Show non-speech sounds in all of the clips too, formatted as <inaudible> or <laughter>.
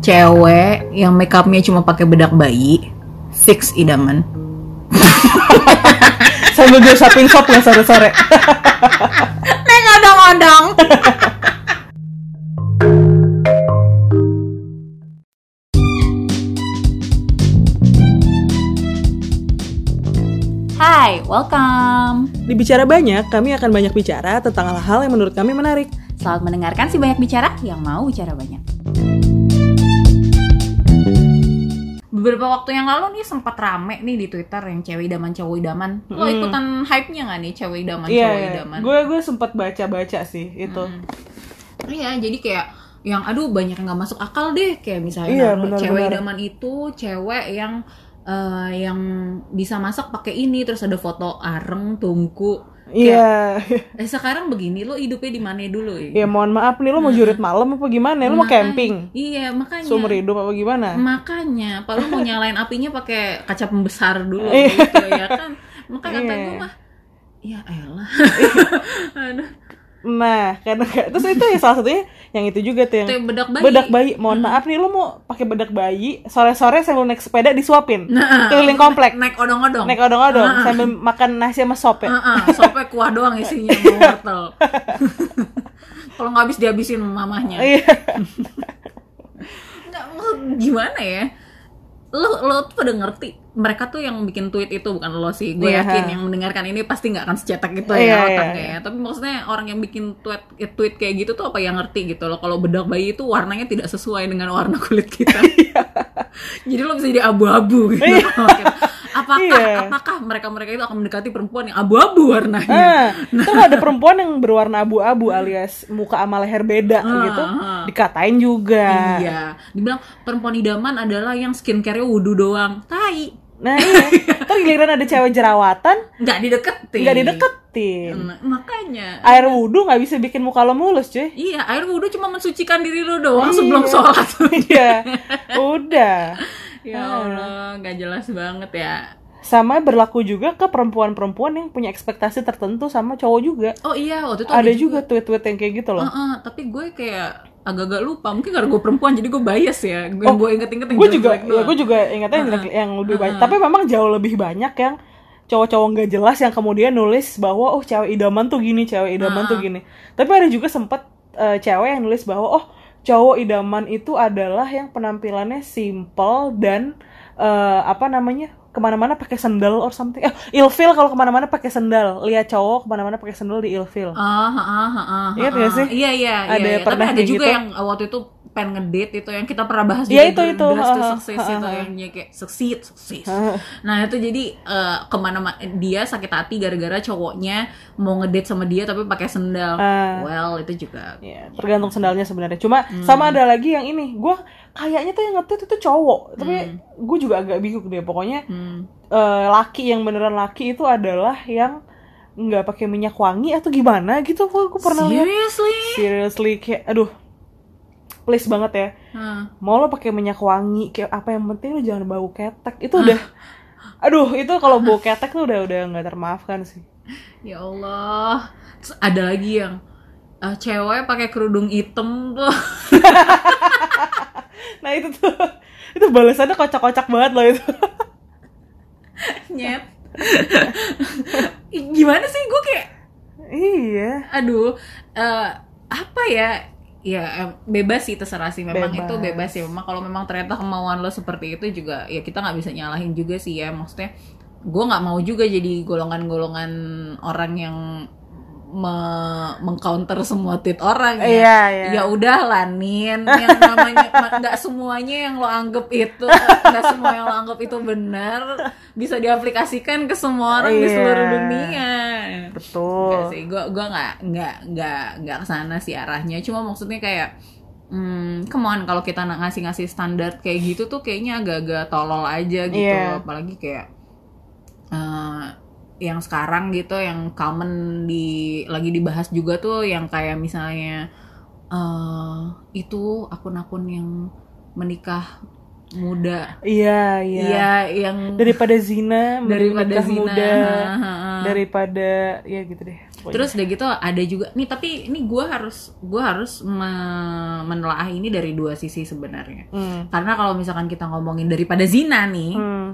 cewek yang makeupnya cuma pakai bedak bayi fix idaman <laughs> Sambil gue shopping shop ya sore-sore. <laughs> neng odong-odong Hai, welcome. Di Bicara Banyak, kami akan banyak bicara tentang hal-hal yang menurut kami menarik. Selamat mendengarkan si banyak bicara yang mau bicara banyak. Beberapa waktu yang lalu nih sempat rame nih di Twitter yang cewek idaman cowok idaman. Lo Mm. ikutan hype-nya nggak nih cewek idaman Iya, cowok iya. idaman? gue gue sempat baca-baca sih itu. Iya, jadi kayak yang aduh banyak yang nggak masuk akal deh kayak misalnya Iya, naruh benar, cewek benar. idaman itu cewek yang eh, yang bisa masak pakai ini terus ada foto areng tungku. Iya. <laughs> Eh sekarang begini lo hidupnya di mana dulu ya? Ya mohon maaf nih lo mau jurit malam apa gimana? Lo mau camping? Iya, makanya. Seumur hidup apa gimana? Makanya, lu mau nyalain apinya pakai kaca pembesar dulu Iya. gitu ya kan. Makanya kata Iya. gue mah ya elah. <laughs> Aduh, Nah, karena terus itu ya salah satunya yang itu juga tuh yang itu yang bedak bayi. bedak bayi. Mohon maaf nih lo mau pakai bedak bayi sore-sore sambil naik sepeda disuapin. Nah, Keliling komplek. naik odong-odong. Naik odong-odong sambil makan nasi sama sop ya. Heeh, sopnya kuah doang isinya <laughs> wortel. <laughs> Kalau nggak habis dihabisin mamahnya. Iya. Nggak, maksud gimana ya? Lo lo tuh pada ngerti mereka tuh yang bikin tweet itu bukan lo sih. Gue Iya. yakin yang mendengarkan ini pasti nggak akan secetak gitu Iya, ya iya, otaknya iya. ya. Tapi maksudnya orang yang bikin tweet tweet kayak gitu tuh apa yang ngerti gitu loh. Kalau bedak bayi itu warnanya tidak sesuai dengan warna kulit kita. <laughs> Jadi lo bisa jadi abu-abu gitu. Apakah Iya. apakah mereka-mereka itu akan mendekati perempuan yang abu-abu warnanya? Ah, itu ada perempuan yang berwarna abu-abu alias muka sama leher beda gitu, ah. dikatain juga. Iya, dibilang perempuan idaman adalah yang skincare-nya wudhu doang. Tai, Nah iya, ntar giliran ada cewek jerawatan, nggak dideketin. nggak dideketin. Nah, makanya. Air wudhu nggak bisa bikin muka lo mulus cuy. Iya, air wudhu cuma mensucikan diri lu doang Iya. sebelum sholat. <laughs> Iya, udah. <laughs> ya Allah, nggak jelas banget ya. Sama berlaku juga ke perempuan-perempuan yang punya ekspektasi tertentu sama cowok juga. Oh iya, waktu itu Ada juga tweet-tweet yang kayak gitu loh. Heeh, tapi gue kayak agak-agak lupa. Mungkin karena gue perempuan jadi gue bias ya. Gue Oh, gue inget-inget yang gue juga ya gue juga ingatnya yang, yang lebih banyak tapi memang jauh lebih banyak yang cowok-cowok nggak jelas yang kemudian nulis bahwa oh cewek idaman tuh gini cewek idaman tuh gini tapi ada juga sempet eh, cewek yang nulis bahwa oh cowok idaman itu adalah yang penampilannya simple dan eh, apa namanya ke mana-mana pakai sendal or something eh ilfil kalau ke mana-mana pakai sendal lihat cowok ke mana-mana pakai sendal di ilfil Ah, ah, ah, ah, ah, ah. sih? Iya, iya, Ada iya, iya. Tapi ada juga gitu? yang waktu itu pengen ngedate itu yang kita pernah bahas Iya, juga itu, itu. Dress to Ah, Success ah, itu ah. yang kayak succeed, success. Nah, itu jadi eh, ke mana dia sakit hati gara-gara cowoknya mau ngedate sama dia tapi pakai sendal. Ah. Well, itu juga Ya, tergantung sendalnya sebenarnya. Cuma Hmm. sama ada lagi yang ini, gue kayaknya tuh yang ngetit itu cowok, tapi Hmm. gue juga agak bingung deh. Pokoknya hmm, eh, laki yang beneran laki itu adalah yang nggak pakai minyak wangi atau gimana gitu. Gue pernah lihat. seriously? Seriously kayak, aduh, please banget ya. Hah. Mau lo pakai minyak wangi, kayak apa yang penting lo jangan bau ketek. Itu udah, aduh, itu kalau bau ketek tuh udah udah nggak termaafkan sih. Ya Allah. Terus ada lagi yang eh, cewek pakai kerudung hitam tuh. <laughs> <laughs> Nah itu tuh, itu balasannya kocak-kocak banget loh itu. <laughs> Nyet. Gimana sih gue kayak iya. aduh eh, apa ya ya bebas sih terserah sih memang Bebas. itu bebas ya memang kalau memang ternyata kemauan lo seperti itu juga ya kita nggak bisa nyalahin juga sih ya maksudnya gue nggak mau juga jadi golongan-golongan orang yang me- mengcounter semua tweet orang ya Iya, iya. ya udah lah Nin yang namanya ma- nggak semuanya yang lo anggap itu nggak semua yang lo anggap itu benar bisa diaplikasikan ke semua orang di Iya. seluruh dunia Betul. Enggak sih, gue gua nggak nggak nggak nggak ke sana sih arahnya. Cuma maksudnya kayak, hmm, come on kalau kita ngasih-ngasih standar kayak gitu tuh kayaknya agak-agak tolol aja gitu. Iya. Apalagi kayak eh, yang sekarang gitu, yang common di lagi dibahas juga tuh yang kayak misalnya eh itu akun-akun yang menikah muda. Iya, iya. Iya, yang Daripada zina, <laughs> daripada zina muda. Ha, ha, ha. daripada ya gitu deh pokoknya. Terus udah gitu ada juga nih tapi ini gue harus gue harus me- menelaah ini dari dua sisi sebenarnya. Hmm. Karena kalau misalkan kita ngomongin daripada zina nih, Hmm.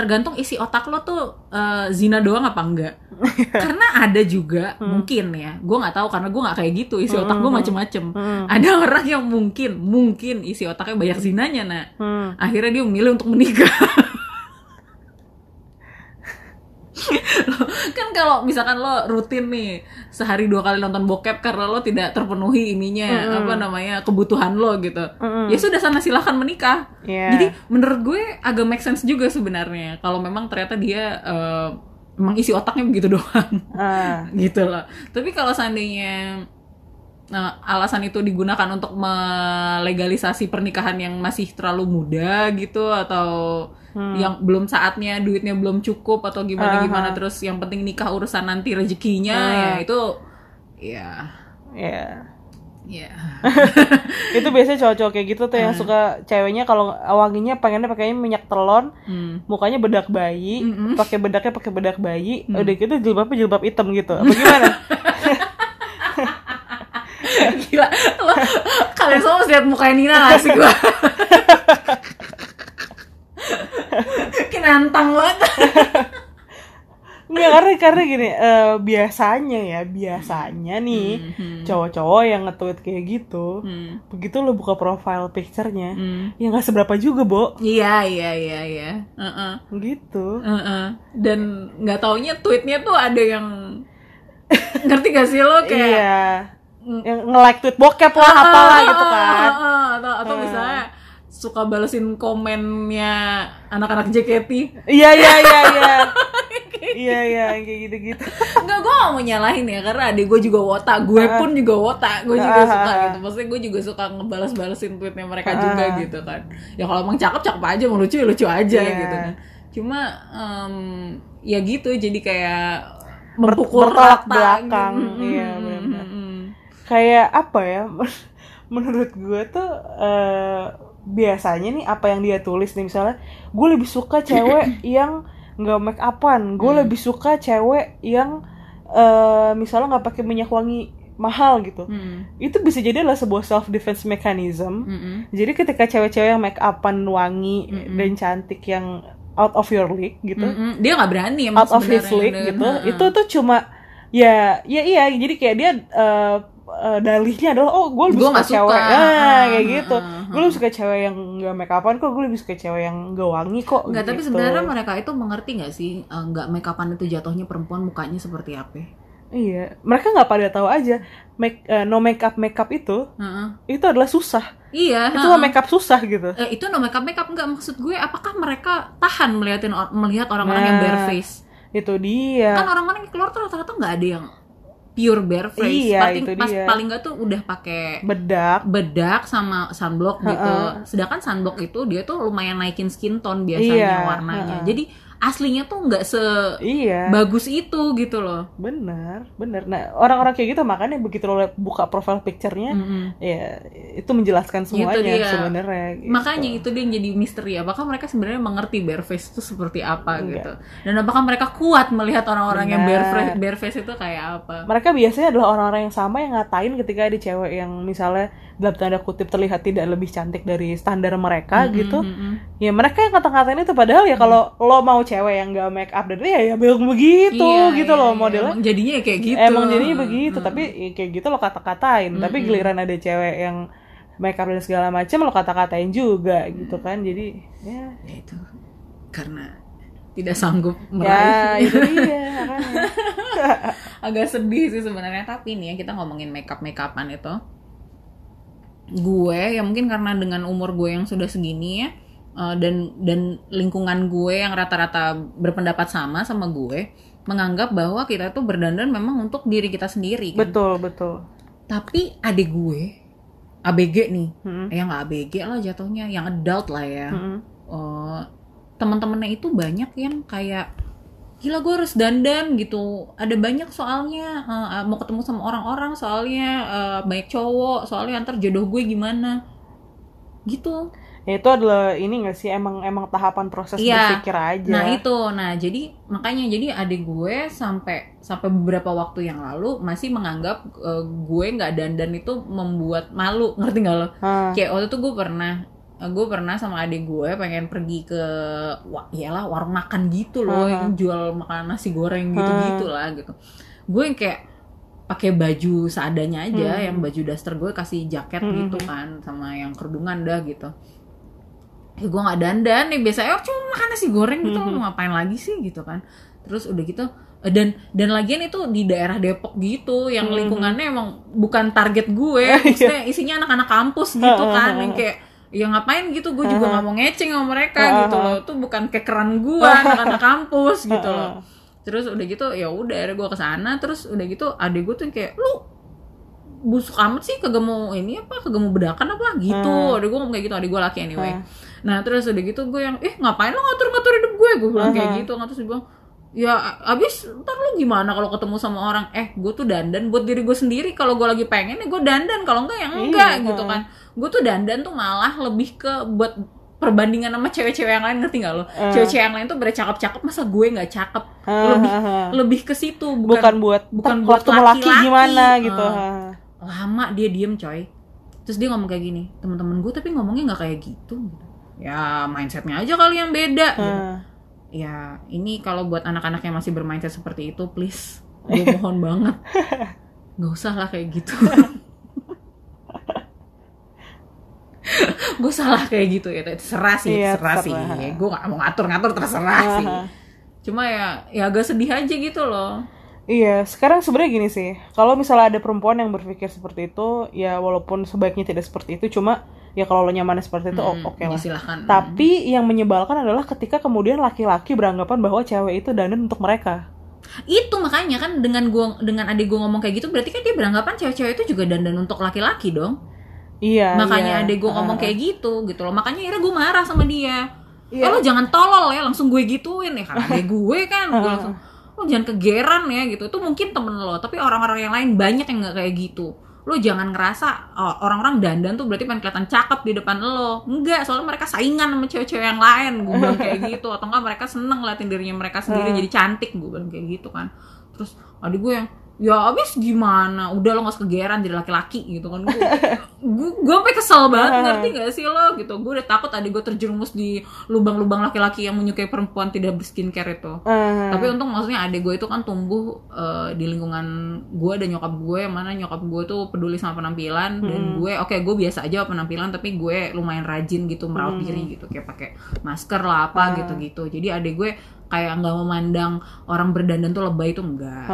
Tergantung isi otak lo tuh eh, zina doang apa enggak. <laughs> karena ada juga mungkin ya, gue nggak tahu karena gue nggak kayak gitu isi otak gue macem-macem. Hmm. Ada <laughs> orang yang mungkin mungkin isi otaknya banyak zinanya nah, Hmm. akhirnya dia memilih untuk menikah. <laughs> Lo- kan kalau misalkan lo rutin nih sehari dua kali nonton bokep karena lo tidak terpenuhi ininya apa namanya kebutuhan lo gitu Mm-mm. ya sudah sana silahkan menikah Iya. jadi menurut gue agak make sense juga sebenarnya kalau memang ternyata dia eh, emang isi otaknya begitu <laughs> doang Ah. gitu loh tapi kalau seandainya nah, alasan itu digunakan untuk melegalisasi pernikahan yang masih terlalu muda gitu atau yang belum saatnya duitnya belum cukup atau gimana gimana terus yang penting nikah urusan nanti rezekinya ya itu ya. Ya. ya. <laughs> Itu biasanya cowok-cowok kayak gitu tuh yang suka ceweknya kalau wanginya pengennya pakainya minyak telon hmm. mukanya bedak bayi Mm-mm. pakai bedaknya pakai bedak bayi udah gitu jilbabnya jilbab hitam gitu. Apa gimana <laughs> <laughs> gila. Lo kalian semua mesti lihat mukanya Nina gak sih gue <laughs> Kinantang banget. Nggak, karena karena gini eh, biasanya ya biasanya nih Hmm, cowok-cowok yang nge-tweet kayak gitu hmm, begitu lo buka profile picture-nya hmm. ya nggak seberapa juga bo. Iya iya iya iya. Heeh. gitu. Heeh. Dan nggak taunya tweetnya tuh ada yang ngerti gak sih lo? Kayak iya nge-like tweet bokep lah apalah gitu kan. Ah, ah, atau atau misalnya suka balesin komennya anak-anak JKT iya iya iya iya. <laughs> Iya iya kayak gitu-gitu. Enggak, gue gak mau nyalahin ya Karena adik gue juga wota. Gue pun juga wota. Gue juga Ah. suka gitu. Maksudnya gue juga suka ngebales-balesin tweetnya mereka juga gitu kan. Ya kalau emang cakep, cakep aja Mau lucu, ya lucu aja Iya. gitu kan. Cuma em, Ya gitu Jadi kayak Mempukul bertolak rata belakang. gitu. Iya, Mm, benar. Kayak apa ya <laughs> menurut gue tuh eh, biasanya nih apa yang dia tulis nih misalnya gue lebih suka cewek <clears throat> yang nggak make upan gue lebih suka cewek yang eh, misalnya nggak pakai minyak wangi mahal gitu. Mm, itu bisa jadi adalah sebuah self defense mechanism. Mm, mm. jadi ketika cewek-cewek yang make upan wangi dan cantik yang out of your league gitu. Mm, mm. Dia gak berani out of his league gitu. Heeh. itu tuh cuma ya ya iya. Jadi kayak dia eh, eh, dalihnya adalah oh gue lebih Gua suka nggak suka. cewek Ah, ah, kayak gitu ah, gue lebih suka cewek yang gak make upan kok gue lebih suka cewek yang gak wangi kok Enggak, tapi gitu. sebenarnya mereka itu mengerti nggak sih eh, nggak make upan itu jatuhnya perempuan mukanya seperti apa? iya mereka nggak pada tahu aja make eh, no make up make up itu Heeh. itu adalah susah Iya. itu heeh. make up susah gitu Eh, itu no make up make up enggak maksud gue apakah mereka tahan melihatin melihat orang-orang yang Nah, bare face? itu dia Kan orang-orang yang keluar tuh rata-rata nggak ada yang pure bare face. Iya, paling itu pas dia. paling nggak tuh udah pakai bedak bedak sama sunblock gitu. Sedangkan sunblock itu dia tuh lumayan naikin skin tone biasanya Iya, warnanya. heeh. Jadi aslinya tuh nggak iya sebagus itu gitu loh. benar benar nah orang-orang kayak gitu makanya begitu lo buka profile picture-nya Mm-mm. ya itu menjelaskan semuanya dia. sebenarnya gitu. Makanya itu dia yang jadi misteri. Apakah mereka sebenarnya mengerti bare face itu seperti apa Enggak. gitu? Dan apakah mereka kuat melihat orang-orang yang bare Benar. face, bare face itu kayak apa? mereka biasanya adalah orang-orang yang sama yang ngatain ketika ada cewek yang misalnya dalam tanda kutip terlihat tidak lebih cantik dari standar mereka gitu Mm-mm. ya mereka yang kata-katain itu padahal ya kalau lo mau cewek yang gak make up dan ya ya bilang begitu Iya, gitu iya, loh iya. modelnya Emang jadinya ya kayak gitu. emang jadinya begitu tapi ya kayak gitu lo kata-katain tapi Mm-mm. giliran ada cewek yang make up dan segala macam lo kata-katain juga gitu kan jadi ya Ya itu karena tidak sanggup ya meraih. itu dia. <laughs> Agak sedih sih sebenarnya tapi nih ya kita ngomongin makeup makeupan itu. Gue ya mungkin karena dengan umur gue yang sudah segini ya eh, dan dan lingkungan gue yang rata-rata berpendapat sama sama gue menganggap bahwa kita tuh berdandan memang untuk diri kita sendiri kan. betul betul Tapi adik gue ABG nih, Mm-mm. ya nggak ABG lah jatuhnya, yang adult lah ya. Mm-mm. Eh, teman-temannya itu banyak yang kayak gila gue harus dandan gitu ada banyak soalnya eh, mau ketemu sama orang-orang soalnya eh, banyak cowok soalnya antar jodoh gue gimana gitu ya itu adalah ini gak sih emang emang tahapan proses Iya. berpikir aja Nah itu, nah jadi makanya jadi adik gue sampai sampai beberapa waktu yang lalu masih menganggap eh, gue nggak dandan itu membuat malu, ngerti nggak lo? Hah. Kayak waktu itu gue pernah gue pernah sama adik gue pengen pergi ke wah iyalah warung makan gitu loh Aha. yang jual makanan nasi goreng gitu gitu lah gitu. Gue yang kayak pakai baju seadanya aja, Hmm. yang baju daster gue kasih jaket Hmm, gitu hmm. kan sama yang kerudungan dah gitu. Eh gue nggak dandan nih biasanya oh, cuma makan nasi goreng gitu Hmm. mau ngapain lagi sih gitu kan. Terus udah gitu eh, dan dan lagian itu di daerah Depok gitu yang Hmm. lingkungannya emang bukan target gue, <laughs> Iya. maksudnya isinya anak-anak kampus gitu kan yang kayak ya ngapain gitu? Gue juga nggak mau ngeceng sama mereka gitu loh. Itu bukan kekeran gue anak-anak kampus gitu loh. Terus udah gitu ya udah akhirnya gue ke sana. Terus udah gitu adek gue tuh yang kayak lu busuk amat sih kagak mau ini apa kagak mau bedakan apa? Gitu. Hmm. adek gue ngomong kayak gitu adek gue laki anyway. Hmm. nah terus udah gitu gue yang eh ngapain lo ngatur-ngatur hidup gue gue bilang kayak Hmm. gitu. Terus bilang ya abis ntar lu gimana kalau ketemu sama orang eh gue tuh dandan buat diri gue sendiri kalau gue lagi pengen ya gue dandan kalau enggak ya enggak Iya, gitu kan gue tuh dandan tuh malah lebih ke buat perbandingan sama cewek-cewek yang lain ngerti nggak lo Hmm. cewek-cewek yang lain tuh pada cakep-cakep masa gue nggak cakep Hah, lebih hah, hah. lebih ke situ bukan, bukan, buat bukan "Ntar buat laki-laki." gimana gitu. Hah. lama dia diem coy terus dia ngomong kayak gini teman-teman gue tapi ngomongnya nggak kayak gitu ya mindsetnya aja kali yang beda gitu. Ya ini kalau buat anak-anak yang masih bermindset seperti itu please gue mohon <laughs> banget. Nggak usah lah kayak gitu. Gue salah kayak gitu ya terserah sih Iya, terserah, sih. gue gak mau ngatur-ngatur terserah sih. Cuma ya ya agak sedih aja gitu loh. Iya, sekarang sebenarnya gini sih. Kalau misalnya ada perempuan yang berpikir seperti itu, ya walaupun sebaiknya tidak seperti itu, cuma ya kalau lo nyamannya seperti itu, Hmm, oke lah. ya silahkan Tapi yang menyebalkan adalah ketika kemudian laki-laki beranggapan bahwa cewek itu dandan untuk mereka. itu makanya kan dengan gua dengan adik gue ngomong kayak gitu berarti kan dia beranggapan cewek-cewek itu juga dandan untuk laki-laki dong Iya. makanya iya. adik gue ngomong Ah, kayak gitu gitu loh makanya akhirnya gue marah sama dia Iya. Eh, lo jangan tolol ya langsung gue gituin ya karena adik gue kan gue <laughs> langsung lo jangan kegeran ya gitu itu mungkin temen lo tapi orang-orang yang lain banyak yang nggak kayak gitu lo jangan ngerasa oh, orang-orang dandan tuh berarti pengen kelihatan cakep di depan lo. Enggak soalnya mereka saingan sama cewek-cewek yang lain gue bilang kayak <laughs> gitu. Atau enggak mereka seneng ngeliatin dirinya mereka sendiri jadi cantik gue bilang kayak gitu kan. Terus adik gue yang ya abis gimana? Udah lo gak kegeran jadi laki-laki gitu kan. Gue gue gue sampai kesel banget ngerti gak sih lo? Gitu. Gue udah takut adik gue terjerumus di lubang-lubang laki-laki yang menyukai perempuan tidak berskincare itu. Tapi untung maksudnya adik gue itu kan tumbuh eh, di lingkungan gue dan nyokap gue yang mana nyokap gue tuh peduli sama penampilan dan gue oke gue biasa aja penampilan tapi gue lumayan rajin gitu merawat diri gitu. Kayak pakai masker lah apa gitu-gitu. Jadi adik gue kayak nggak memandang orang berdandan tuh lebay itu enggak.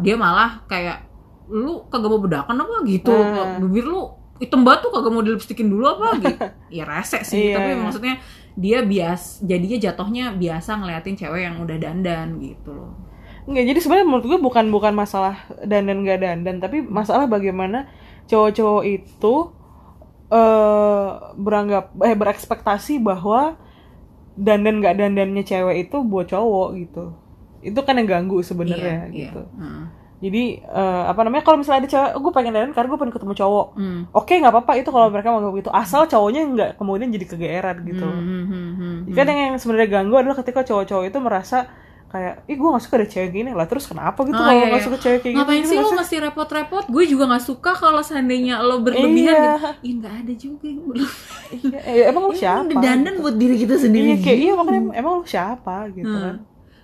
Dia malah kayak lu kagak mau bedakan apa gitu? Bibir lu hitam banget tuh kagak mau dilipstikin dulu apa? <laughs> Gitu. Ya rese sih Iya, tapi iya. maksudnya dia bias jadinya jatuhnya biasa ngeliatin cewek yang udah dandan gitu loh. Nggak, jadi sebenarnya menurut gue bukan bukan masalah dandan gak dandan, tapi masalah bagaimana cowok-cowok itu eh beranggap eh berekspektasi bahwa dandan gak dandannya cewek itu buat cowok gitu. Itu kan yang ganggu sebenarnya Iya, gitu. iya. Heeh. Jadi eh, apa namanya kalau misalnya ada cewek, gue pengen dandan karena gue pengen ketemu cowok. Hmm. Oke nggak apa-apa itu kalau mereka mau begitu, asal cowoknya nggak kemudian jadi kegeeran gitu. Hmm, hmm, hmm, hmm. Kan yang, yang sebenarnya ganggu adalah ketika cowok-cowok itu merasa kayak, ih gue gak suka ada cewek gini lah, terus kenapa gitu Oh, kalau iya, gak iya. suka cewek kayak Ngapain gitu? sih gitu lo mesti repot-repot? Gue juga gak suka kalau seandainya lo berlebihan Iya. gitu. Ih nggak ada juga yang berlebihan. Iya, eh, emang lu siapa? Ini dandan buat diri kita sendiri. Iya, kayak, iya gitu. makanya emang lu siapa gitu Hmm. kan.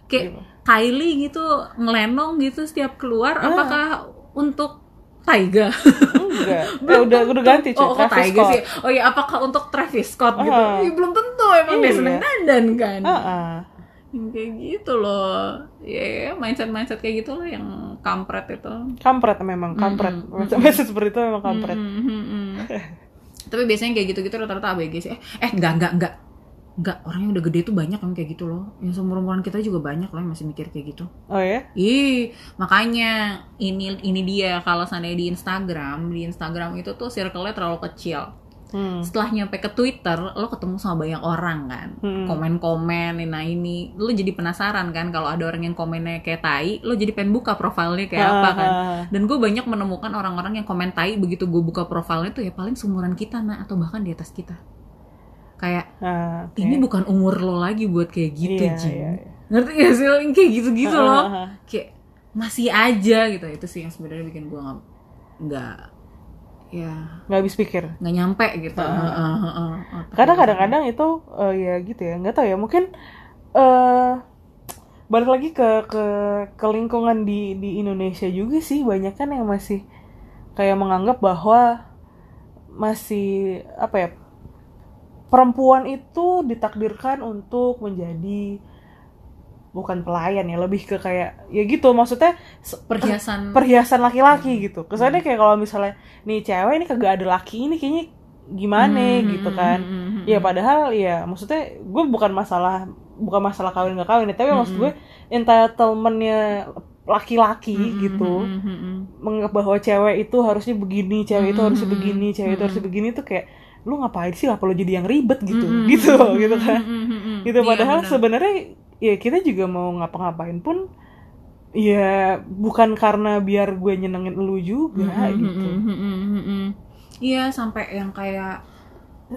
kayak Kylie gitu ngelenong gitu setiap keluar Ah. apakah untuk Taiga? Enggak, <laughs> eh, udah udah ganti cuy, oh, kok Travis Taiga Scott. sih? Oh iya, apakah untuk Travis Scott gitu? Ah. Ih, belum tentu emang dia Iya. seneng dandan kan. Ah, ah. Kayak gitu loh. Ya, mindset-mindset kayak gitu loh yang kampret itu. Kampret memang, kampret. Maksud seperti itu memang kampret. Hmm, hmm, hmm. Tapi biasanya kayak gitu-gitu rata-rata ABG sih. Eh, eh enggak, enggak, enggak. Enggak, orang yang udah gede tuh banyak yang kayak gitu loh. Yang seumuran kita juga banyak loh yang masih mikir kayak gitu. Oh ya? Ih, makanya ini ini dia kalau seandainya di Instagram, di Instagram itu tuh circle-nya terlalu kecil. Hmm. Setelah nyampe ke Twitter, lo ketemu sama banyak orang kan. Hmm. Komen-komen, nah ini, lo jadi penasaran kan kalau ada orang yang komennya kayak tai, lo jadi pengen buka profilnya kayak apa kan. Dan gue banyak menemukan orang-orang yang komen tai begitu gue buka profilnya tuh ya paling seumuran kita nah atau bahkan di atas kita. kayak Ah, oke. ini bukan umur lo lagi buat kayak gitu Iya, Jin iya, iya. ngerti gak sih lo yang kayak gitu-gitu Ah, loh ah. kayak masih aja gitu itu sih yang sebenarnya bikin gue nggak nggak ya. Nggak habis pikir. Nggak nyampe gitu. Ah, Heeh, heeh, heeh. karena kadang-kadang itu eh, ya gitu ya nggak tahu ya mungkin eh balik lagi ke ke ke lingkungan di di Indonesia juga sih banyak kan yang masih kayak menganggap bahwa masih apa ya perempuan itu ditakdirkan untuk menjadi bukan pelayan ya lebih ke kayak ya gitu maksudnya perhiasan. perhiasan laki-laki gitu. Kesannya kayak kalau misalnya nih cewek ini kagak ada laki ini kayaknya gimana Hmm, gitu kan. hmm, hmm, hmm, ya padahal ya maksudnya gue bukan masalah bukan masalah kawin gak kawin ya, tapi maksud gue entitlementnya laki-laki hmm, gitu. hmm, hmm, hmm. menganggap bahwa cewek itu harusnya begini cewek itu Hmm, harusnya hmm, begini cewek itu hmm. harusnya begini tuh kayak lu ngapain sih apa lu jadi yang ribet? gitu. Hmm, gitu hmm, gitu hmm, kan. hmm, hmm, hmm. gitu Iya, padahal benar. sebenarnya ya kita juga mau ngapa-ngapain pun ya bukan karena biar gue nyenengin lu juga Hmm, gitu. hmm, hmm, hmm, hmm, hmm. iya sampai yang kayak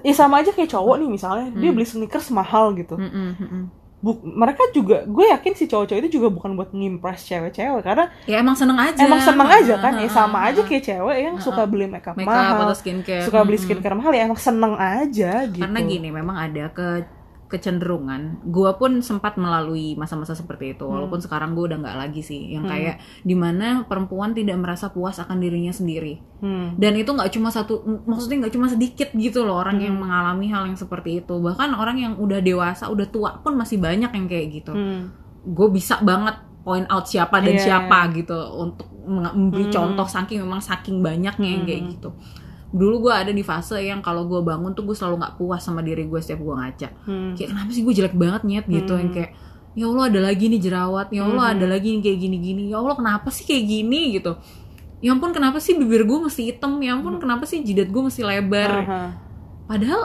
ya sama aja kayak cowok nih misalnya. Dia Hmm. beli sneakers mahal gitu. Hmm, hmm, hmm, hmm. Buk- mereka juga gue yakin si cowok-cowok itu juga bukan buat ngimpress cewek-cewek karena ya emang seneng aja. Emang seneng aja kan ya sama aja kayak cewek yang suka beli makeup, makeup mahal atau skincare. suka beli skincare mahal ya emang seneng aja gitu. karena gini memang ada ke kecenderungan gua pun sempat melalui masa-masa seperti itu walaupun Hmm. sekarang gue udah nggak lagi sih yang Hmm. kayak di mana perempuan tidak merasa puas akan dirinya sendiri Hmm. dan itu nggak cuma satu maksudnya nggak cuma sedikit gitu loh orang yang Hmm. mengalami hal yang seperti itu bahkan orang yang udah dewasa udah tua pun masih banyak yang kayak gitu Hmm. gue bisa banget point out siapa dan Iya, siapa gitu untuk memberi Hmm. contoh saking memang saking banyaknya yang kayak Hmm. gitu dulu gue ada di fase yang kalau gue bangun tuh gue selalu nggak puas sama diri gue setiap gue ngaca Hmm. kayak kenapa sih gue jelek banget nyet gitu Hmm. yang kayak ya Allah ada lagi nih jerawat ya Allah Hmm. ada lagi nih kayak gini-gini ya Allah kenapa sih kayak gini gitu ya ampun kenapa sih bibir gue mesti hitam ya ampun kenapa sih jidat gue mesti lebar Aha. padahal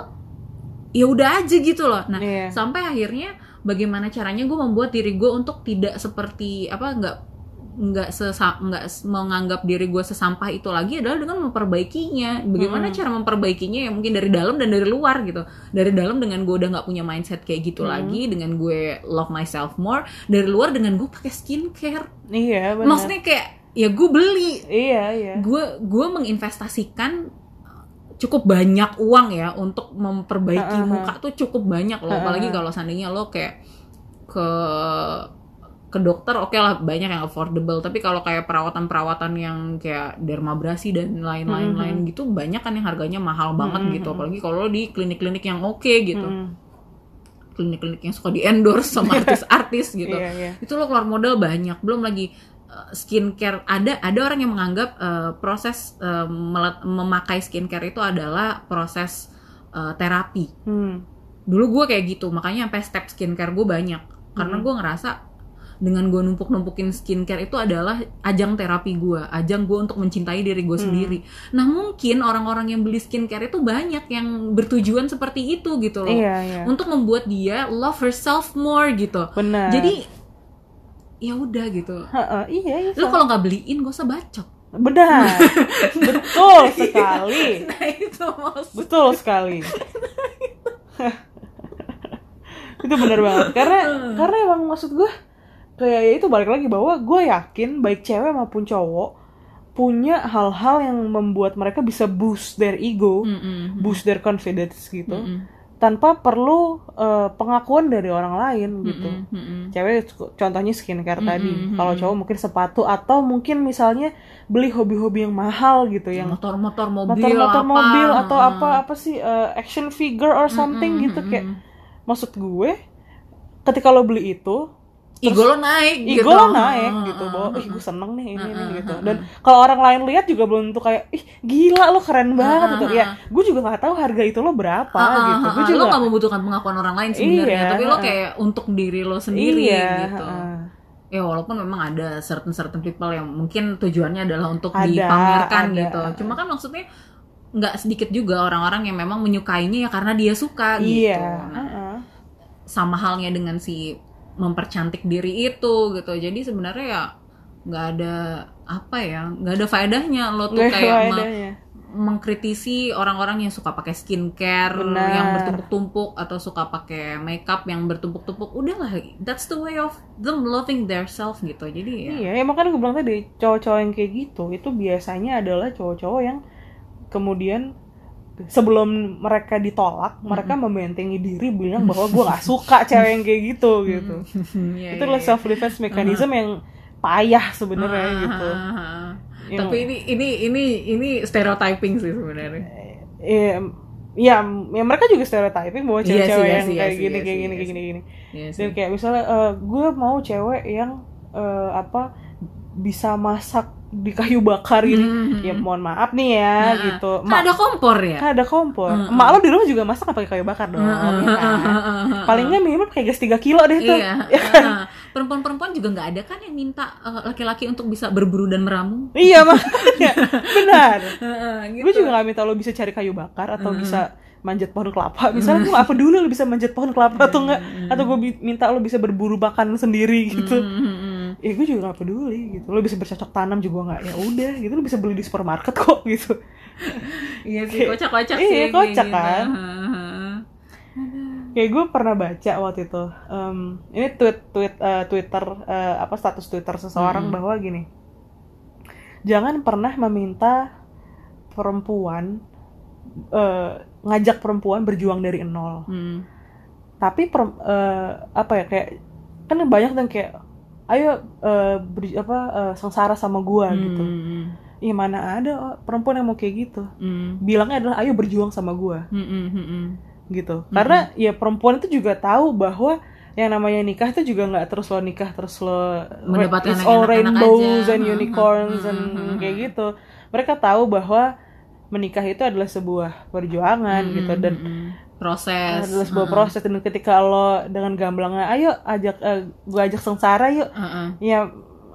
ya udah aja gitu loh nah Iya. sampai akhirnya bagaimana caranya gue membuat diri gue untuk tidak seperti apa nggak nggak sesa nggak menganggap diri gue sesampah itu lagi adalah dengan memperbaikinya. Bagaimana Hmm. cara memperbaikinya? Ya mungkin dari dalam dan dari luar gitu. Dari dalam dengan gue udah nggak punya mindset kayak gitu Hmm. lagi dengan gue love myself more. Dari luar dengan gue pakai skincare. Iya benar. Maksudnya kayak ya gue beli. Iya iya. Gue gue menginvestasikan cukup banyak uang ya untuk memperbaiki ha, ha. muka tuh cukup banyak loh. Apalagi kalau seandainya lo kayak ke ke dokter oke lah banyak yang affordable. Tapi kalau kayak perawatan-perawatan yang kayak dermabrasi dan lain-lain Hmm, lain gitu banyak kan yang harganya mahal banget Hmm, gitu. Apalagi kalau di klinik-klinik yang oke gitu. Hmm. klinik-klinik yang suka di endorse sama <laughs> artis-artis gitu. Iya iya. Itu lo keluar modal banyak. Belum lagi uh, skincare. Ada ada orang yang menganggap uh, proses uh, melet- memakai skincare itu adalah proses uh, terapi. Hmm. dulu gue kayak gitu. Makanya sampai step skincare gue banyak. Karena Hmm. gue ngerasa dengan gue numpuk-numpukin skincare itu adalah ajang terapi gue, ajang gue untuk mencintai diri gue Hmm. sendiri. Nah mungkin orang-orang yang beli skincare itu banyak yang bertujuan seperti itu gitu loh, iya iya untuk membuat dia love herself more gitu. benar Jadi ya udah gitu. Ha-ha, iya iya Lu kalau nggak beliin gak usah bacot. benar <laughs> betul sekali <laughs> Nah itu maksud. betul sekali itu benar banget karena karena emang maksud gue kayak ya itu balik lagi bahwa gue yakin baik cewek maupun cowok punya hal-hal yang membuat mereka bisa boost their ego Mm-mm. boost their confidence gitu Mm-mm. tanpa perlu eh, pengakuan dari orang lain gitu Mm-mm. Mm-mm. cewek contohnya skincare tadi Mm-mm, kalau mm-mm. cowok mungkin sepatu atau mungkin misalnya beli hobi-hobi yang mahal gitu yang motor-motor mobil motor-motor apa. mobil atau Mm. apa apa sih eh, action figure or something Mm-mm, gitu kayak maksud gue ketika lo beli itu Ego lo naik ego gitu. lo naik gitu Mm-mm. bahwa ih gue seneng nih ini Mm-mm, nih gitu dan kalau orang lain lihat juga belum tentu kayak ih gila lo keren banget gitu ya gue juga nggak tahu harga itu lo berapa Ah, ah, gitu ah, gue ah. juga lo gak membutuhkan pengakuan orang lain sebenarnya Iya, tapi lo ah. kayak untuk diri lo sendiri iya gitu ah. ya walaupun memang ada certain certain people yang mungkin tujuannya adalah untuk Ada, dipamerkan ada. gitu cuma kan maksudnya nggak sedikit juga orang-orang yang memang menyukainya ya karena dia suka gitu iya Nah, ah, ah. sama halnya dengan si mempercantik diri itu gitu. Jadi sebenarnya ya nggak ada apa ya nggak ada faedahnya lo tuh ada kayak mengkritisi orang-orang yang suka pakai skincare Benar. yang bertumpuk-tumpuk atau suka pakai makeup yang bertumpuk-tumpuk. Udahlah that's the way of them loving their self gitu. Jadi ya Iya, ya makanya gue bilang tadi cowok-cowok yang kayak gitu itu biasanya adalah cowok-cowok yang kemudian sebelum mereka ditolak, mereka membentengi diri bilang bahwa gue gak suka <laughs> cewek yang kayak gitu gitu. <laughs> Iya, itu iya, adalah iya. self defense mechanism yang payah sebenarnya Ah, gitu. Yang- tapi ini ini ini ini stereotyping sih sebenarnya Iya, ya, ya mereka juga stereotyping bahwa Iya cewek-cewek iya yang sih, iya kayak sih, gini, iya kayak gini, iya kayak gini, gini. Sih. Dan kayak misalnya eh, gue mau cewek yang eh, apa bisa masak di kayu bakar gitu. Mhm. Ya mohon maaf nih ya Nah, gitu. kan ada kompor ya kan ada kompor. Mm-mm. Emak lo di rumah juga masak pakai kayu bakar dong. Mm-mm. ya kan? Paling nggak minimal pakai gas 3 kilo deh tuh. Iya, Ya kan? perempuan-perempuan juga nggak ada kan yang minta eh, laki-laki untuk bisa berburu dan meramu. Iya makanya <laughs> benar. gitu. Gue juga gak minta lo bisa cari kayu bakar atau bisa manjat pohon kelapa. Misalnya gue gak peduli lo bisa manjat pohon kelapa atau enggak. Atau gue minta lo bisa berburu makan sendiri gitu. Mm-mm. Ya gue juga gak peduli gitu. Lo bisa bercocok tanam juga gak. Ya udah gitu. Lo bisa beli di supermarket <laughs> kok gitu. Iya sih, kocak-kocak Iya, sih. kayak kocak kan? Heeh. Kayak gue pernah baca waktu itu. em, ini tweet tweet eh, Twitter eh, apa status Twitter seseorang Mm-mm. bahwa gini. Jangan pernah meminta perempuan eh, ngajak perempuan berjuang dari nol. Hmm. Tapi per- eh, apa ya kayak kan banyak yang kayak ayo eh, ber- apa eh, sengsara sama gua gitu. Hmm. Ih mana ada oh, perempuan yang mau kayak gitu. Hmm. Bilangnya adalah ayo berjuang sama gua Hmm. Hmm. Hmm. gitu. Karena ya perempuan itu juga tahu bahwa yang namanya nikah itu juga nggak terus lo nikah terus lo Mendapatkan it's all rainbows aja. and Hmm, unicorns hmm, and hmm, hmm, kayak gitu. Mereka tahu bahwa menikah itu adalah sebuah perjuangan Hmm. gitu dan Hmm. Proses. adalah sebuah Heeh. proses dan ketika lo dengan gamblangnya ayo ajak eh, gua ajak sengsara yuk Heeh. ya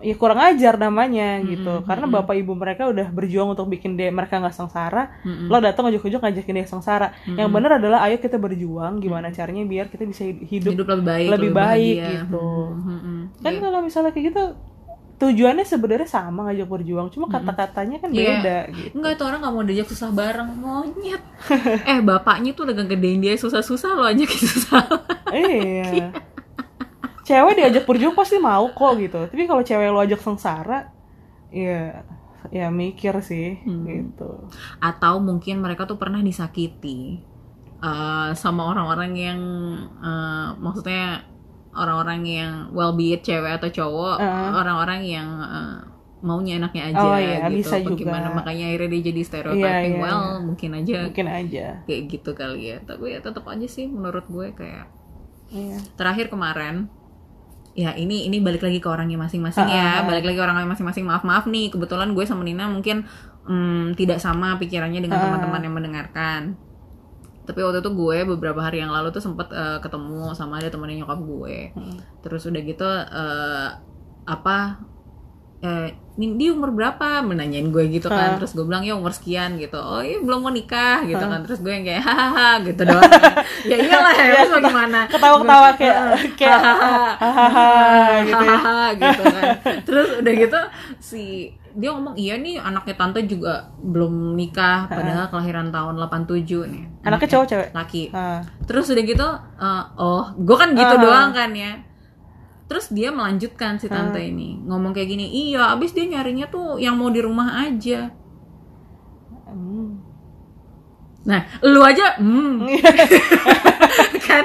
ya kurang ajar namanya Mm-mm, gitu karena mm-mm. bapak ibu mereka udah berjuang untuk bikin dia mereka nggak sengsara Mm-mm. lo datang ujuk-ujuk ngajakin dia sengsara yang Mm-mm. benar adalah ayo kita berjuang gimana caranya biar kita bisa hidup, hidup lebih baik, lebih baik bahagia. gitu. Hmm. Hmm. kan Iya. kalau misalnya kayak gitu tujuannya sebenarnya sama ngajak berjuang cuma kata-katanya kan Iya. beda gitu Enggak itu orang nggak mau diajak susah bareng monyet. <laughs> eh bapaknya tuh udah gedein dia susah-susah lo ajakin susah. <laughs> iya cewek diajak berjuang pasti mau kok gitu tapi kalau cewek lo ajak sengsara ya ya mikir sih Hmm. gitu Atau mungkin mereka tuh pernah disakiti eh, sama orang-orang yang eh, maksudnya orang-orang yang well be it cewek atau cowok, Uh. orang-orang yang eh, maunya enaknya aja Oh, iya, gitu. bisa juga. Gimana makanya akhirnya dia jadi stereotyping. Iya, iya, well, iya. mungkin aja mungkin aja kayak gitu kali ya. Tapi ya tetap aja sih menurut gue kayak iya terakhir kemarin ya ini ini balik lagi ke orangnya masing-masing ah, ya ah. balik lagi ke orangnya masing-masing maaf maaf nih kebetulan gue sama Nina mungkin mm, tidak sama pikirannya dengan Ah. teman-teman yang mendengarkan tapi waktu itu gue beberapa hari yang lalu tuh sempet eh, ketemu sama ada temennya nyokap gue. Hmm. terus udah gitu eh, apa eh, ini dia umur berapa? Menanyain gue gitu kan. Ah. terus gue bilang ya umur sekian gitu. Oh iya belum mau nikah gitu kan. Terus gue yang kayak hahaha gitu doang. <laughs> Ya iyalah ya terus mau gimana? ketawa-ketawa kayak kayak hahaha hahaha gitu ya. Hahaha gitu kan. Terus udah gitu si dia ngomong iya nih anaknya tante juga belum nikah padahal kelahiran tahun 87 nih. Anaknya cowok cewek? Laki. Ah. terus udah gitu eh, oh gue kan gitu Ah. doang kan ya. Terus dia melanjutkan si tante ini ngomong kayak gini iya abis dia nyarinya tuh yang mau di rumah aja. Hmm. nah lu aja hmm <laughs> kan?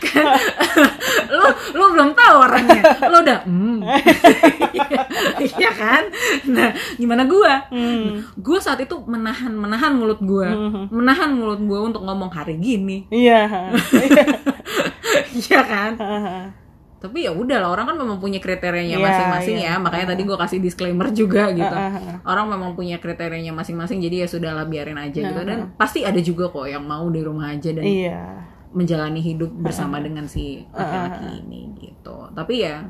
Kan lu lu belum tahu orangnya. Lu udah hmm. <laughs> Iya kan? Nah gimana gua? Hmm. gua saat itu menahan menahan mulut gua. Hmm. menahan mulut gua untuk ngomong hari gini. Iya. <laughs> Iya kan? Tapi ya udah lah orang kan memang punya kriterianya Iya, masing-masing iya. ya. Makanya tadi gua kasih disclaimer juga gitu. Hahaha. orang memang punya kriterianya masing-masing jadi ya sudahlah biarin aja gitu. Nah. dan pasti ada juga kok yang mau di rumah aja dan iya menjalani hidup bersama dengan si laki-laki ini gitu tapi ya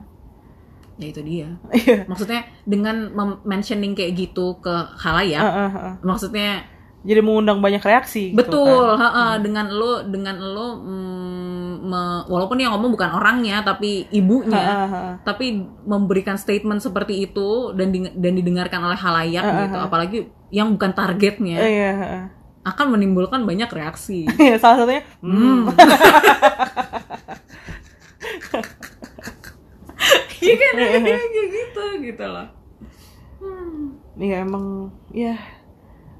ya itu dia iya maksudnya dengan mentioning kayak gitu ke halayak Hahaha. maksudnya jadi mengundang banyak reaksi gitu betul kan. ha-ha. dengan lo dengan lo mm, me- walaupun yang ngomong bukan orangnya tapi ibunya ha. tapi memberikan statement seperti itu dan di- dan didengarkan oleh halayak ah, gitu apalagi yang bukan targetnya ha. Akan menimbulkan banyak reaksi. <laughs> Iya, salah satunya hmm. iya kan? Kayak gitu gitu loh. Iya emang ya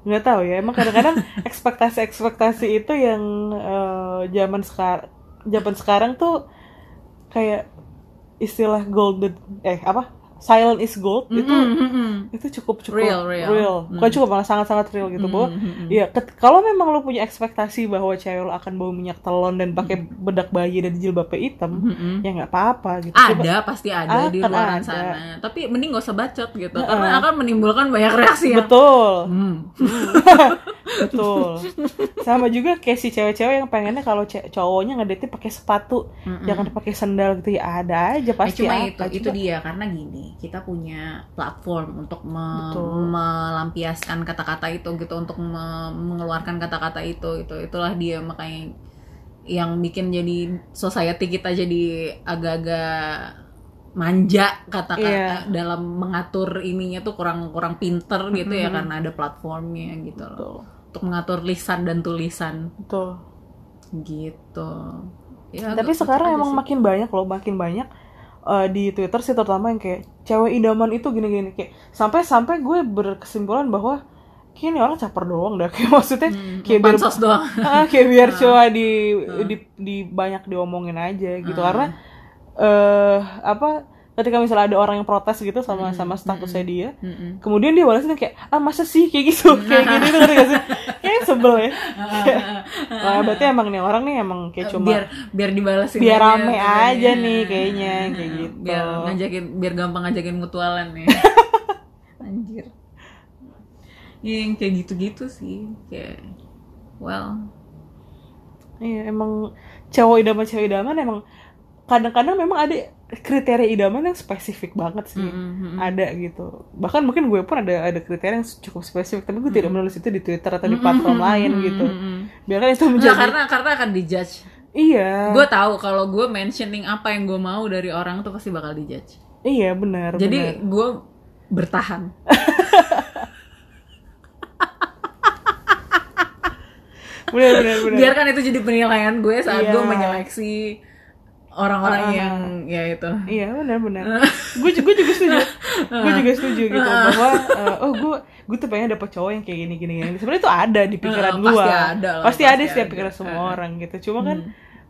nggak tahu ya emang kadang-kadang <laughs> ekspektasi-ekspektasi itu yang eh, zaman sekarang zaman sekarang tuh kayak istilah golden eh apa silent is gold itu Mm-mm. itu cukup cukup Real, real. bukan cukup malah sangat sangat real gitu bahwa Mm-mm. ya kalau memang lo punya ekspektasi bahwa cewek lo akan bawa minyak telon dan pakai bedak bayi dan jilbabnya hitam Mm-mm. ya nggak apa-apa gitu Coba- ada pasti ada di luar ada. sana tapi mending gak usah bacot gitu Heeh. karena akan menimbulkan banyak reaksi yang betul Hmm. <laughs> betul sama juga kayak si cewek-cewek yang pengennya kalau cowoknya ngedate pakai sepatu Mm-mm. jangan pakai sandal gitu ya ada aja Eh, pasti cuma apa. itu itu dia karena gini kita punya platform untuk me- Betul. melampiaskan kata-kata itu gitu untuk me- mengeluarkan kata-kata itu itu itulah dia makanya yang bikin jadi society kita jadi agak-agak manja kata-kata Iya. dalam mengatur ininya tuh kurang kurang pinter gitu ya Mm-mm. karena ada platformnya gitu loh betul untuk mengatur lisan dan tulisan betul gitu ya tapi sekarang emang sih. makin banyak loh makin banyak eh, di Twitter sih terutama yang kayak cewek idaman itu gini-gini. Kayak sampai sampai gue berkesimpulan bahwa kayaknya ini orang caper doang dah. <laughs> Kayak maksudnya Hmm, kayak biar doang. <laughs> Ah, kayak biar cowok di, di di banyak diomongin aja gitu. Ah. karena eh apa ketika misalnya ada orang yang protes gitu sama Hmm, sama statusnya dia Mm-mm. kemudian dia balasnya kayak ah masa sih? kayak gitu kayak gitu itu ngerti gak sih? Kayak sebel ya. Wah, berarti emang nih orang nih emang kayak cuma biar biar dibalasin biar aja rame katanya. aja nih kayaknya kayak gitu. Biar ngajakin biar gampang ngajakin mutualan nih <laughs> anjir. Ya yang kayak gitu-gitu sih kayak well. Iya emang cowok idaman cewek idaman emang kadang-kadang memang ada kriteria idaman yang spesifik banget sih. Mm-mm, mm-mm. ada gitu. Bahkan mungkin gue pun ada ada kriteria yang cukup spesifik tapi gue tidak menulis itu di twitter atau di platform lain gitu. Mm-mm. biarkan itu menjadi karena karena akan dijudge. Iya. Gue tahu kalau gue mentioning apa yang gue mau dari orang tuh pasti bakal dijudge. Iya benar jadi gue bertahan. <laughs> Benar benar benar. Biarkan itu jadi penilaian gue saat Iya. gue menyeleksi orang-orang Ah. yang ya itu Iya benar benar. gue juga juga setuju. gue juga setuju gitu bahwa eh, oh gue gue tuh pengen dapet cowok yang kayak gini gini gini. Sebenarnya itu ada di pikiran Eh, gue. pasti ada lah, Pasti pasti ada setiap pikiran semua orang gitu. Cuma kan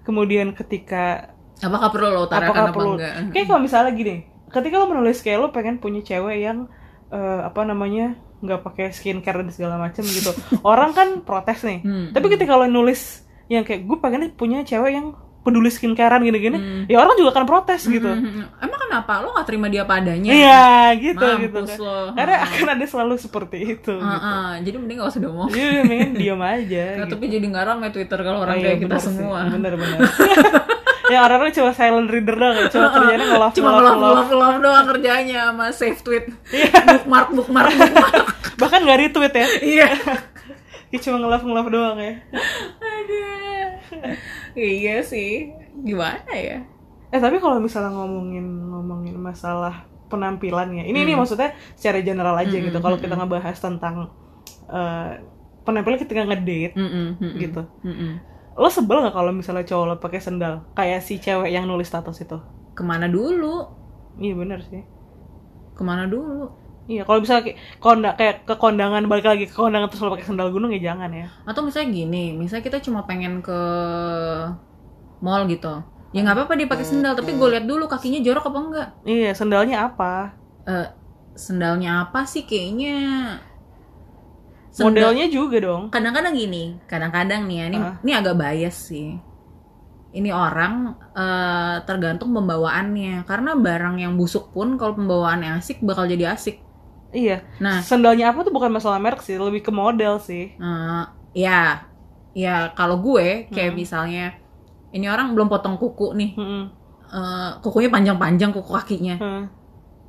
kemudian ketika apakah perlu lo utarakan apakah apa perlu enggak kayak kalau misalnya gini, ketika lo menulis kayak lo pengen punya cewek yang eh, apa namanya nggak pakai skincare dan segala macam gitu. <laughs> orang kan protes nih. Hmm. Tapi ketika lo nulis yang kayak gue pengen punya cewek yang peduli skincarean gini-gini, Hmm. ya orang juga akan protes gitu. Mhm. emang kenapa lo gak terima dia padanya Iya gitu Mampus gitu kan. lo. Karena Ha. akan ada selalu seperti itu. Ah, gitu. ah. jadi mending gak usah ngomong Jadi udah mending diam aja. Nah, gitu. tapi jadi nggak ramai Twitter kalau orang Oh, iya, kayak kita sih. semua. Bener bener. <laughs> ya orang-orang cuma silent reader doang ya. Cuma kerjanya ngelove Cuma love, love doang kerjanya sama save tweet. Iya. bookmark, bookmark, bookmark. <laughs> Bahkan nggak retweet ya. Iya. Dia <laughs> cuma ngelove ngelove doang ya. Aduh. Iya sih. Gimana ya? Eh tapi kalau misalnya ngomongin ngomongin masalah penampilan ya. Ini ini Hmm. maksudnya secara general aja gitu. Kalau kita ngebahas tentang eh, penampilan ketika ngedate Mm-mm, mm-mm, gitu. mm-mm. Lo sebel nggak kalau misalnya cowok lo pakai sendal kayak si cewek yang nulis status itu? Ke mana dulu? Iya bener sih. Ke mana dulu? Iya, kalau misalnya kayak, konda, kayak ke kondangan balik lagi ke kondangan terus lo pakai sandal gunung ya jangan ya. Atau misalnya gini, misalnya kita cuma pengen ke mall gitu. Ya nggak apa-apa dia pakai sendal, tapi gue lihat dulu kakinya jorok apa enggak. Iya, sandalnya apa? Eh, sendalnya apa sih kayaknya? Sendal- Modelnya juga dong. kadang-kadang gini kadang-kadang nih ya ini Ah. ini agak bias sih ini orang eh, tergantung pembawaannya karena barang yang busuk pun kalau pembawaannya asik bakal jadi asik Iya. nah Sandalnya apa tuh bukan masalah merek sih, lebih ke model sih. eh, ya ya kalau gue kayak Hmm. misalnya ini orang belum potong kuku nih Mm-mm. eh, kukunya panjang-panjang kuku kakinya Hmm.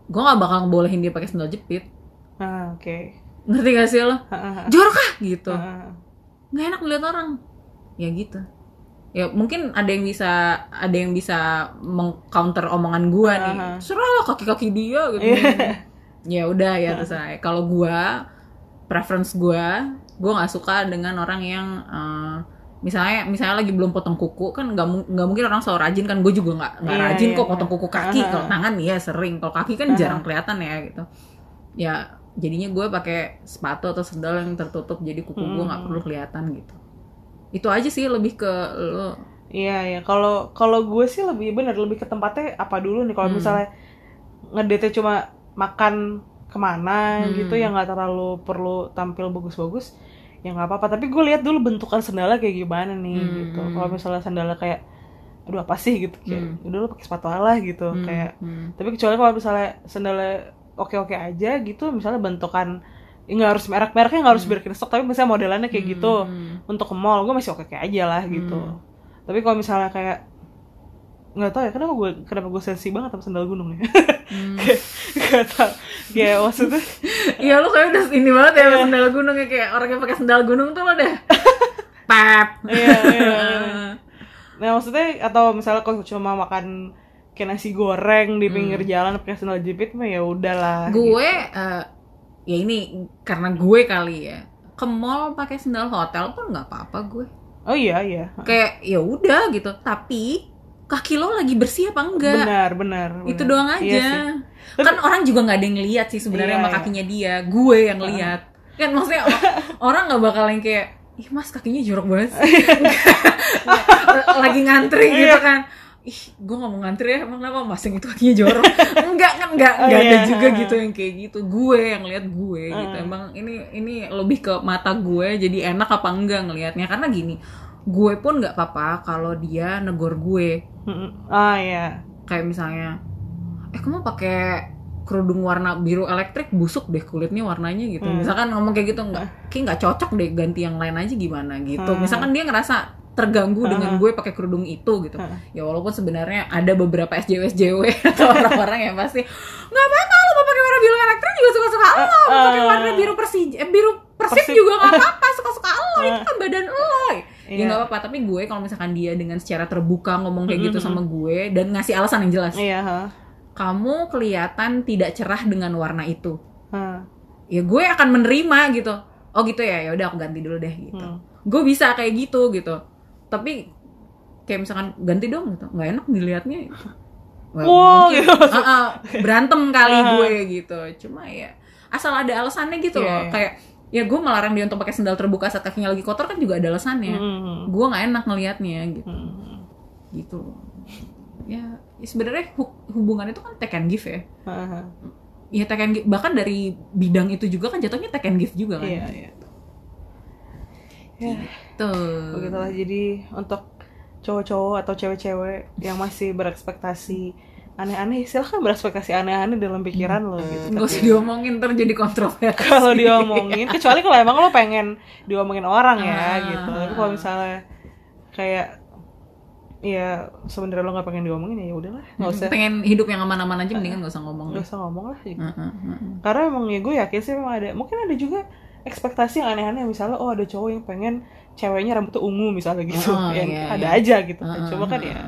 gue nggak bakal ngebolehin dia pakai sendal jepit Ah, oke. ngerti gak sih lo jorok ah gitu Heeh. nggak enak ngeliat orang ya gitu ya mungkin ada yang bisa ada yang bisa mengcounter omongan gua nih serah lah kaki-kaki dia gitu ya udah ya terserah kalau gua preference gua gua nggak suka dengan orang yang eh, misalnya misalnya lagi belum potong kuku kan nggak nggak mungkin orang selalu rajin kan gue juga nggak nggak Iya, rajin iya, kok iya. potong kuku kaki Aha. kalau tangan ya sering kalau kaki kan Aha. jarang kelihatan ya gitu ya jadinya gue pakai sepatu atau sendal yang tertutup jadi kuku gue nggak Hmm. perlu kelihatan gitu itu aja sih lebih ke lo Iya ya, kalau kalau gue sih lebih bener lebih ke tempatnya apa dulu nih. Kalau Hmm. misalnya ngedate cuma makan ke mana Hmm. gitu yang nggak terlalu perlu tampil bagus-bagus, ya nggak apa-apa. Tapi gue lihat dulu bentukan sandalnya kayak gimana nih Hmm. gitu. Kalau misalnya sandalnya kayak, aduh apa sih gitu, kayak Hmm. udah lu pakai sepatu aja gitu, Hmm, kayak. hmm. Tapi kecuali kalau misalnya sandalnya oke-oke aja gitu, misalnya bentukan ya nggak harus merek-mereknya nggak harus Birkenstock tapi misalnya modelannya kayak gitu Hmm. untuk ke mall gue masih oke oke aja lah gitu Hmm. tapi kalau misalnya kayak nggak tahu ya kenapa gue kenapa gue sensi banget sama sandal gunung ya Hmm. <laughs> nggak tahu ya maksudnya <laughs> Iya lu kayak udah ini banget ya sama sendal gunung ya kayak orang yang pakai sendal gunung tuh lo deh. <laughs> Pap. iya iya iya. nah maksudnya atau misalnya kalau cuma makan kayak nasi goreng di pinggir jalan pakai sandal jepit mah ya udahlah gue eh, ya ini karena gue kali ya ke mall pakai sendal hotel pun nggak apa-apa gue. oh iya iya Kayak ya udah gitu. Tapi kaki lo lagi bersih apa enggak? benar benar Itu benar. doang aja. Iya sih. kan orang juga nggak ada yang ngeliat sih sebenarnya Iya, sama iya. kakinya dia. Gue yang lihat. Kan maksudnya <laughs> orang nggak bakal yang kayak ih mas kakinya jorok banget sih." <laughs> lagi ngantri Iya. gitu kan ih gue nggak mau ngantri ya emang kenapa mas yang itu kakinya jorok <laughs> enggak kan enggak Oh, enggak ada iya. juga gitu yang kayak gitu gue yang lihat gue gitu emang ini ini lebih ke mata gue jadi enak apa enggak ngelihatnya karena gini gue pun nggak apa-apa kalau dia negor gue ah iya kayak misalnya eh kamu pakai kerudung warna biru elektrik busuk deh kulitnya warnanya gitu Hmm. misalkan ngomong kayak gitu nggak <laughs> kayak nggak cocok deh ganti yang lain aja gimana gitu Hmm. misalkan dia ngerasa terganggu dengan gue pakai kerudung itu gitu Hmm. ya walaupun sebenarnya ada beberapa SJW SJW <laughs> atau orang-orang yang pasti nggak apa-apa lo mau pakai warna biru elektrik juga suka-suka lo mau pakai Uh, warna biru persij eh, biru persib Persib. juga nggak <laughs> apa-apa lo itu kan badan lo ya Iya. Nggak apa-apa tapi gue kalau misalkan dia dengan secara terbuka ngomong kayak gitu Mm-mm. sama gue dan ngasih alasan yang jelas iya ha. kamu kelihatan tidak cerah dengan warna itu Ha. ya gue akan menerima gitu oh gitu ya ya udah aku ganti dulu deh gitu Hmm. gue bisa kayak gitu gitu tapi kayak misalkan ganti dong gitu nggak enak dilihatnya Well, Wow, mungkin gitu. ah, ah, berantem kali <laughs> gue gitu cuma ya asal ada alasannya gitu Iya, loh iya. kayak ya gue melarang dia untuk pakai sendal terbuka saat kakinya lagi kotor kan juga ada alasannya. Mm-mm. gue nggak enak ngelihatnya gitu. Mm-mm. gitu. Ya, ya sebenarnya hu- hubungan itu kan take and give ya. Ha. ya take and give bahkan dari bidang itu juga kan jatuhnya take and give juga kan. Iya iya. Ya tuh begitulah jadi untuk cowok-cowok atau cewek-cewek yang masih berekspektasi aneh-aneh silahkan berekspektasi aneh-aneh dalam pikiran lo gitu nggak usah diomongin ntar jadi kontroversi <laughs> kalau diomongin kecuali kalau emang lo pengen diomongin orang ya Ah. gitu tapi kalau misalnya kayak ya sebenarnya lo nggak pengen diomongin ya udahlah nggak usah pengen hidup yang aman-aman aja mendingan nggak usah ngomong nggak usah ngomong lah gitu. Heeh, heeh. karena emang ya gue yakin sih memang ada mungkin ada juga ekspektasi yang aneh-aneh. Misalnya oh ada cowok yang pengen ceweknya rambutnya ungu misalnya gitu. Oh, yang iya, ada iya. aja gitu kan. Heeh, cuma kan heeh, ya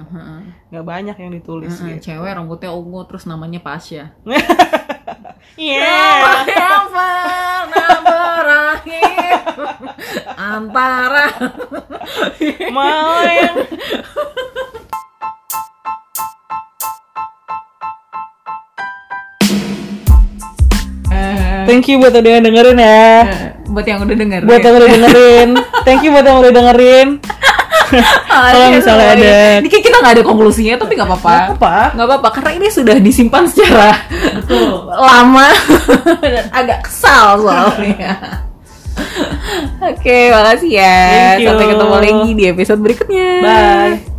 nggak banyak yang ditulis gitu. cewek rambutnya ungu terus namanya Pasya iya berakhir antara. Mau yang thank you buat udah dengerin ya. Buat yang udah denger buat yang udah dengerin. Thank you buat yang udah dengerin. <laughs> Kalau misalnya ada- Ini kita nggak ada konklusinya tapi nggak apa-apa. Nggak apa. nggak apa-apa karena ini sudah disimpan secara <laughs> lama. Dan agak kesal soalnya. <laughs> Oke makasih ya. Sampai ketemu lagi di episode berikutnya. Bye